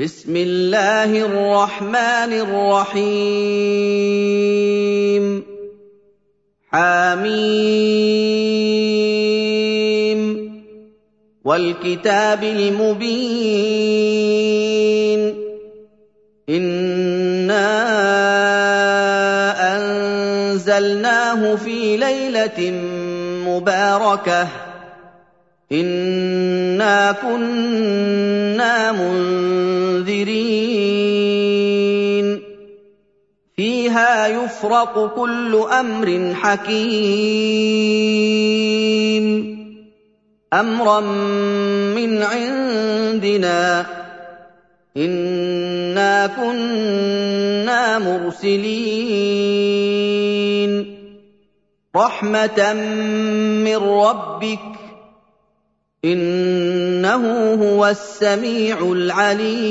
بسم الله الرحمن الرحيم. حميم. والكتاب المبين. إنا أنزلناه في ليلة مباركة. انا كنا منذرين فيها يفرق كل أمر حكيم امرا من عندنا انا كنا مرسلين رحمه من ربك إِنَّهُ هُوَ السَّمِيعُ الْعَلِيمُ.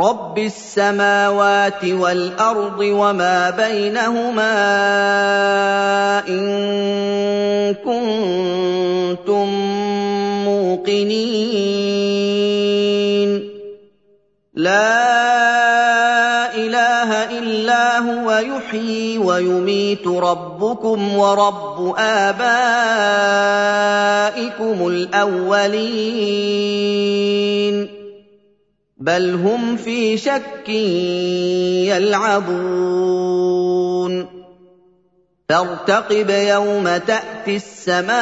رَبِّ السَّمَاوَاتِ وَالْأَرْضِ وَمَا بَيْنَهُمَا إِن كُنتُم مُّوقِنِينَ. يُحْيِي وَيُمِيتُ رَبُّكُمْ وَرَبُّ آبَائِكُمُ الْأَوَّلِينَ. بَلْ هُمْ فِي شَكٍّ يَلْعَبُونَ. فَارْتَقِبْ يَوْمَ تَأْتِي السَّمَاءُ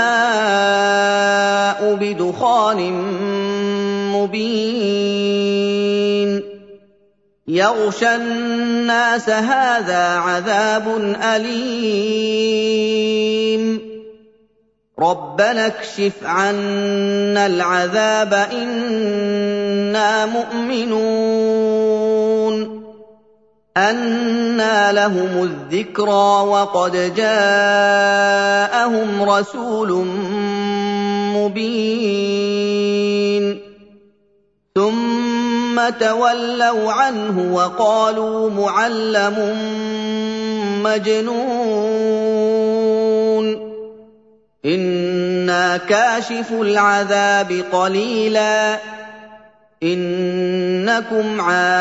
بِدُخَانٍ مُّبِينٍ. يَغْشَى النَّاسَ هَٰذَا عَذَابٌ أَلِيمٌ. رَبَّنَا اكْشِفْ عَنَّا الْعَذَابَ إِنَّا مُؤْمِنُونَ. أَنَّىٰ لَهُمُ الذِّكْرَىٰ وَقَدْ جَاءَهُمْ رَسُولٌ مُّبِينٌ. ثُمَّ تَوَلَّوْا عَنْهُ وَقَالُوا مُعَلَّمٌ مَّجْنُونٌ. إِنَّا كَاشِفُو الْعَذَابِ قَلِيلًا. إِنَّكُمْ عَائِدُونَ.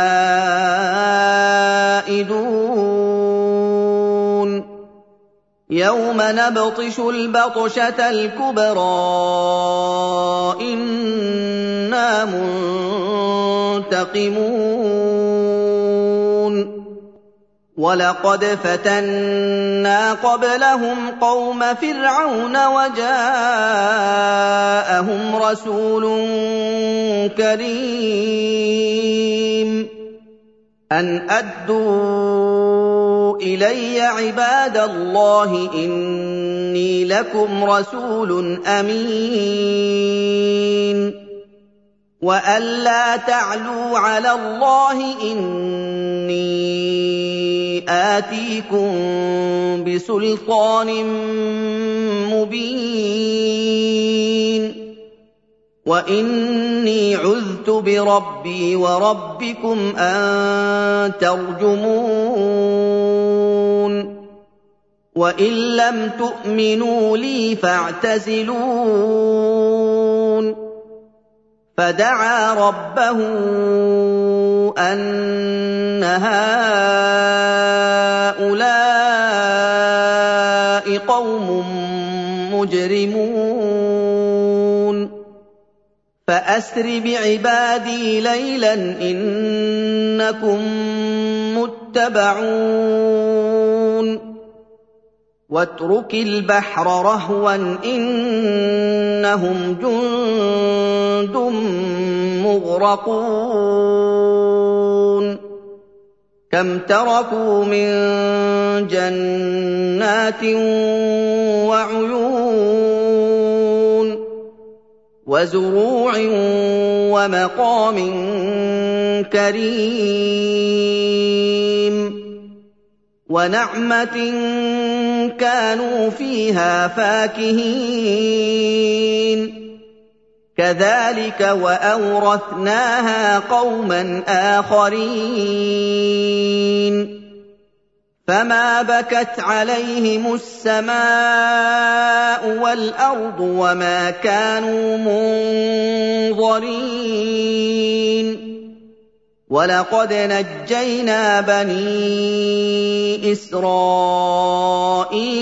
يَوْمَ نَبْطِشُ الْبَطْشَةَ الْكُبْرَىٰ. إِنَّا مُنتَقِمُونَ وَلَقَدْ فَتَنَّا قَبْلَهُمْ قَوْمَ فِرْعَوْنَ وَجَاءَهُمْ رَسُولٌ كَرِيمٌ. أَنْ أَدُّوا إِلَيَّ عِبَادَ اللَّهِ إِنِّي لَكُمْ رَسُولٌ أَمِينٌ. وَأَلَّا تَعْلُوا عَلَى اللَّهِ إِنِّي آتِيكُم بِسُلْطَانٍ مُّبِينٍ وَإِنِّي عُذْتُ بِرَبِّي وَرَبِّكُمْ أَن تَرْجُمُونِ وَإِن لَّمْ تُؤْمِنُوا لِي فَاعْتَزِلُونِ فَدَعَا رَبَّهُ أَنَّ هَٰؤُلَاءِ قَوْمٌ مُّجْرِمُونَ. فَأَسْرِ بِعِبَادِي لَيْلًا إِنَّكُم مُّتَّبَعُونَ. وَاتْرُكِ الْبَحْرَ رَهْوًا ۖ إِنَّهُمْ جُندٌ مُّغْرَقُونَ. كَمْ تَرَكُوا مِن جَنَّاتٍ وَعُيُونٍ وَزُرُوعٍ وَمَقَامٍ كَرِيمٍ وَنَعْمَةٍ كَانُوا فِيهَا فَاكِهِينَ. كَذَٰلِكَ وَأَوْرَثْنَاهَا قَوْمًا آخَرِينَ. فَمَا بَكَتْ عَلَيْهِمُ السَّمَاءُ وَالْأَرْضُ وَمَا كَانُوا مُنظَرِينَ. وَلَقَدْ نَجَّيْنَا بَنِي إِسْرَائِيلَ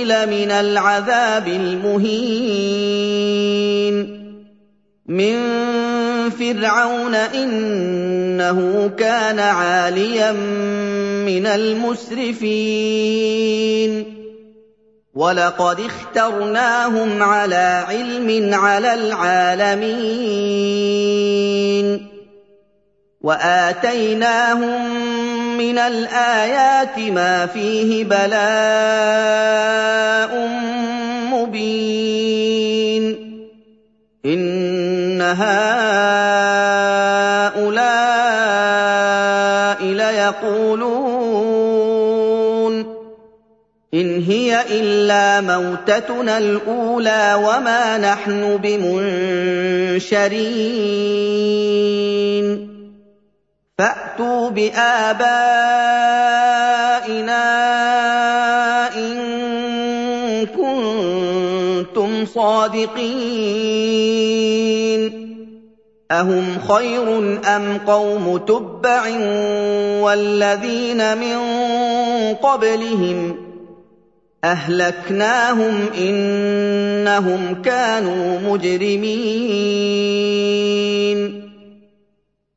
مِنَ الْعَذَابِ الْمُهِينِ مِن فِرْعَوْنَ ۚ إِنَّهُ كَانَ عَالِيًا مِّنَ الْمُسْرِفِينَ وَلَقَدِ اخْتَرْنَاهُمْ عَلَىٰ عِلْمٍ عَلَى الْعَالَمِينَ وَآتَيْنَاهُم مِّنَ الْآيَاتِ مَا فِيهِ بَلَاءٌ مُّبِينٌ. إِنَّ هَٰؤُلَاءِ لَيَقُولُونَ إِنْ هِيَ إِلَّا مَوْتَتُنَا الْأُولَىٰ وَمَا نَحْنُ بِمُنشَرِينَ. فَأْتُوا بِآبَائِنَا إِن كُنتُمْ صَادِقِينَ أَهُمْ خَيْرٌ أَمْ قَوْمُ تُبَّعٍ وَالَّذِينَ مِن قَبْلِهِمْ ۚ أَهْلَكْنَاهُمْ ۖ إِنَّهُمْ كَانُوا مُجْرِمِينَ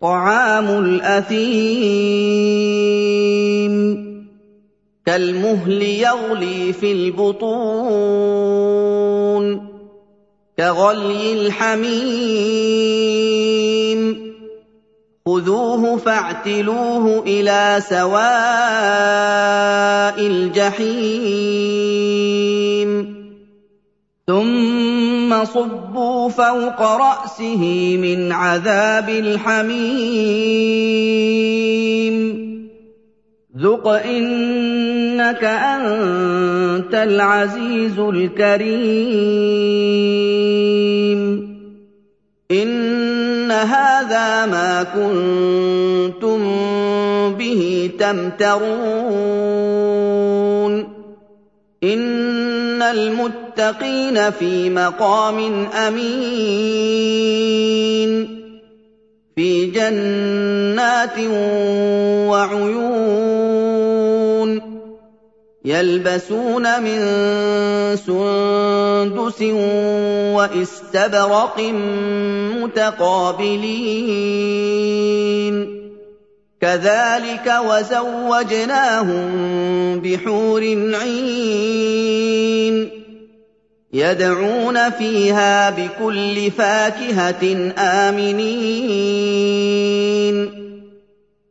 طَعَامُ الْأَثِيمِ كَالْمُهْلِ يَغْلِي فِي الْبُطُونِ كَغَلْيِ الْحَمِيمِ خُذُوهُ فَاعْتِلُوهُ إِلَىٰ سَوَاءِ الْجَحِيمِ ثُمَّ صُبُّوا فَوْقَ رَأْسِهِ مِنْ عَذَابِ الْحَمِيمِ. ذُقْ إِنَّكَ أَنتَ الْعَزِيزُ الْكَرِيمُ. إِنَّ هَٰذَا مَا كُنتُم بِهِ تَمْتَرُونَ. إِنَّ الْمُتَّقِينَ فِي مَقَامٍ أَمِينٍ. فِي جَنَّاتٍ وَعُيُونٍ يَلْبَسُونَ مِن سُندُسٍ وَإِسْتَبْرَقٍ مُّتَقَابِلِينَ. كَذَٰلِكَ وَزَوَّجْنَاهُم بِحُورٍ عِينٍ. يَدْعُونَ فِيهَا بِكُلِّ فَاكِهَةٍ آمِنِينَ.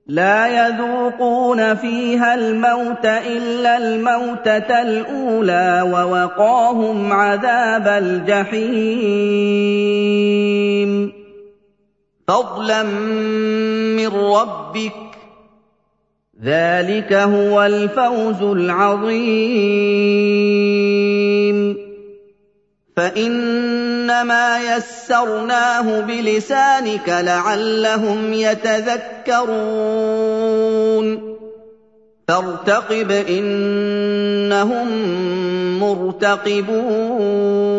لَا يَذُوقُونَ فِيهَا الْمَوْتَ إِلَّا الْمَوْتَةَ الْأُولَىٰ وَوَقَاهُمْ عَذَابَ الْجَحِيمِ. فَضْلًا مِّن رَّبِّكَ ۚ. ذَٰلِكَ هُوَ الْفَوْزُ الْعَظِيمُ. فَإِنَّمَا يَسَّرْنَاهُ بِلِسَانِكَ لَعَلَّهُمْ يَتَذَكَّرُونَ. فَارْتَقِبْ إِنَّهُم مُّرْتَقِبُونَ.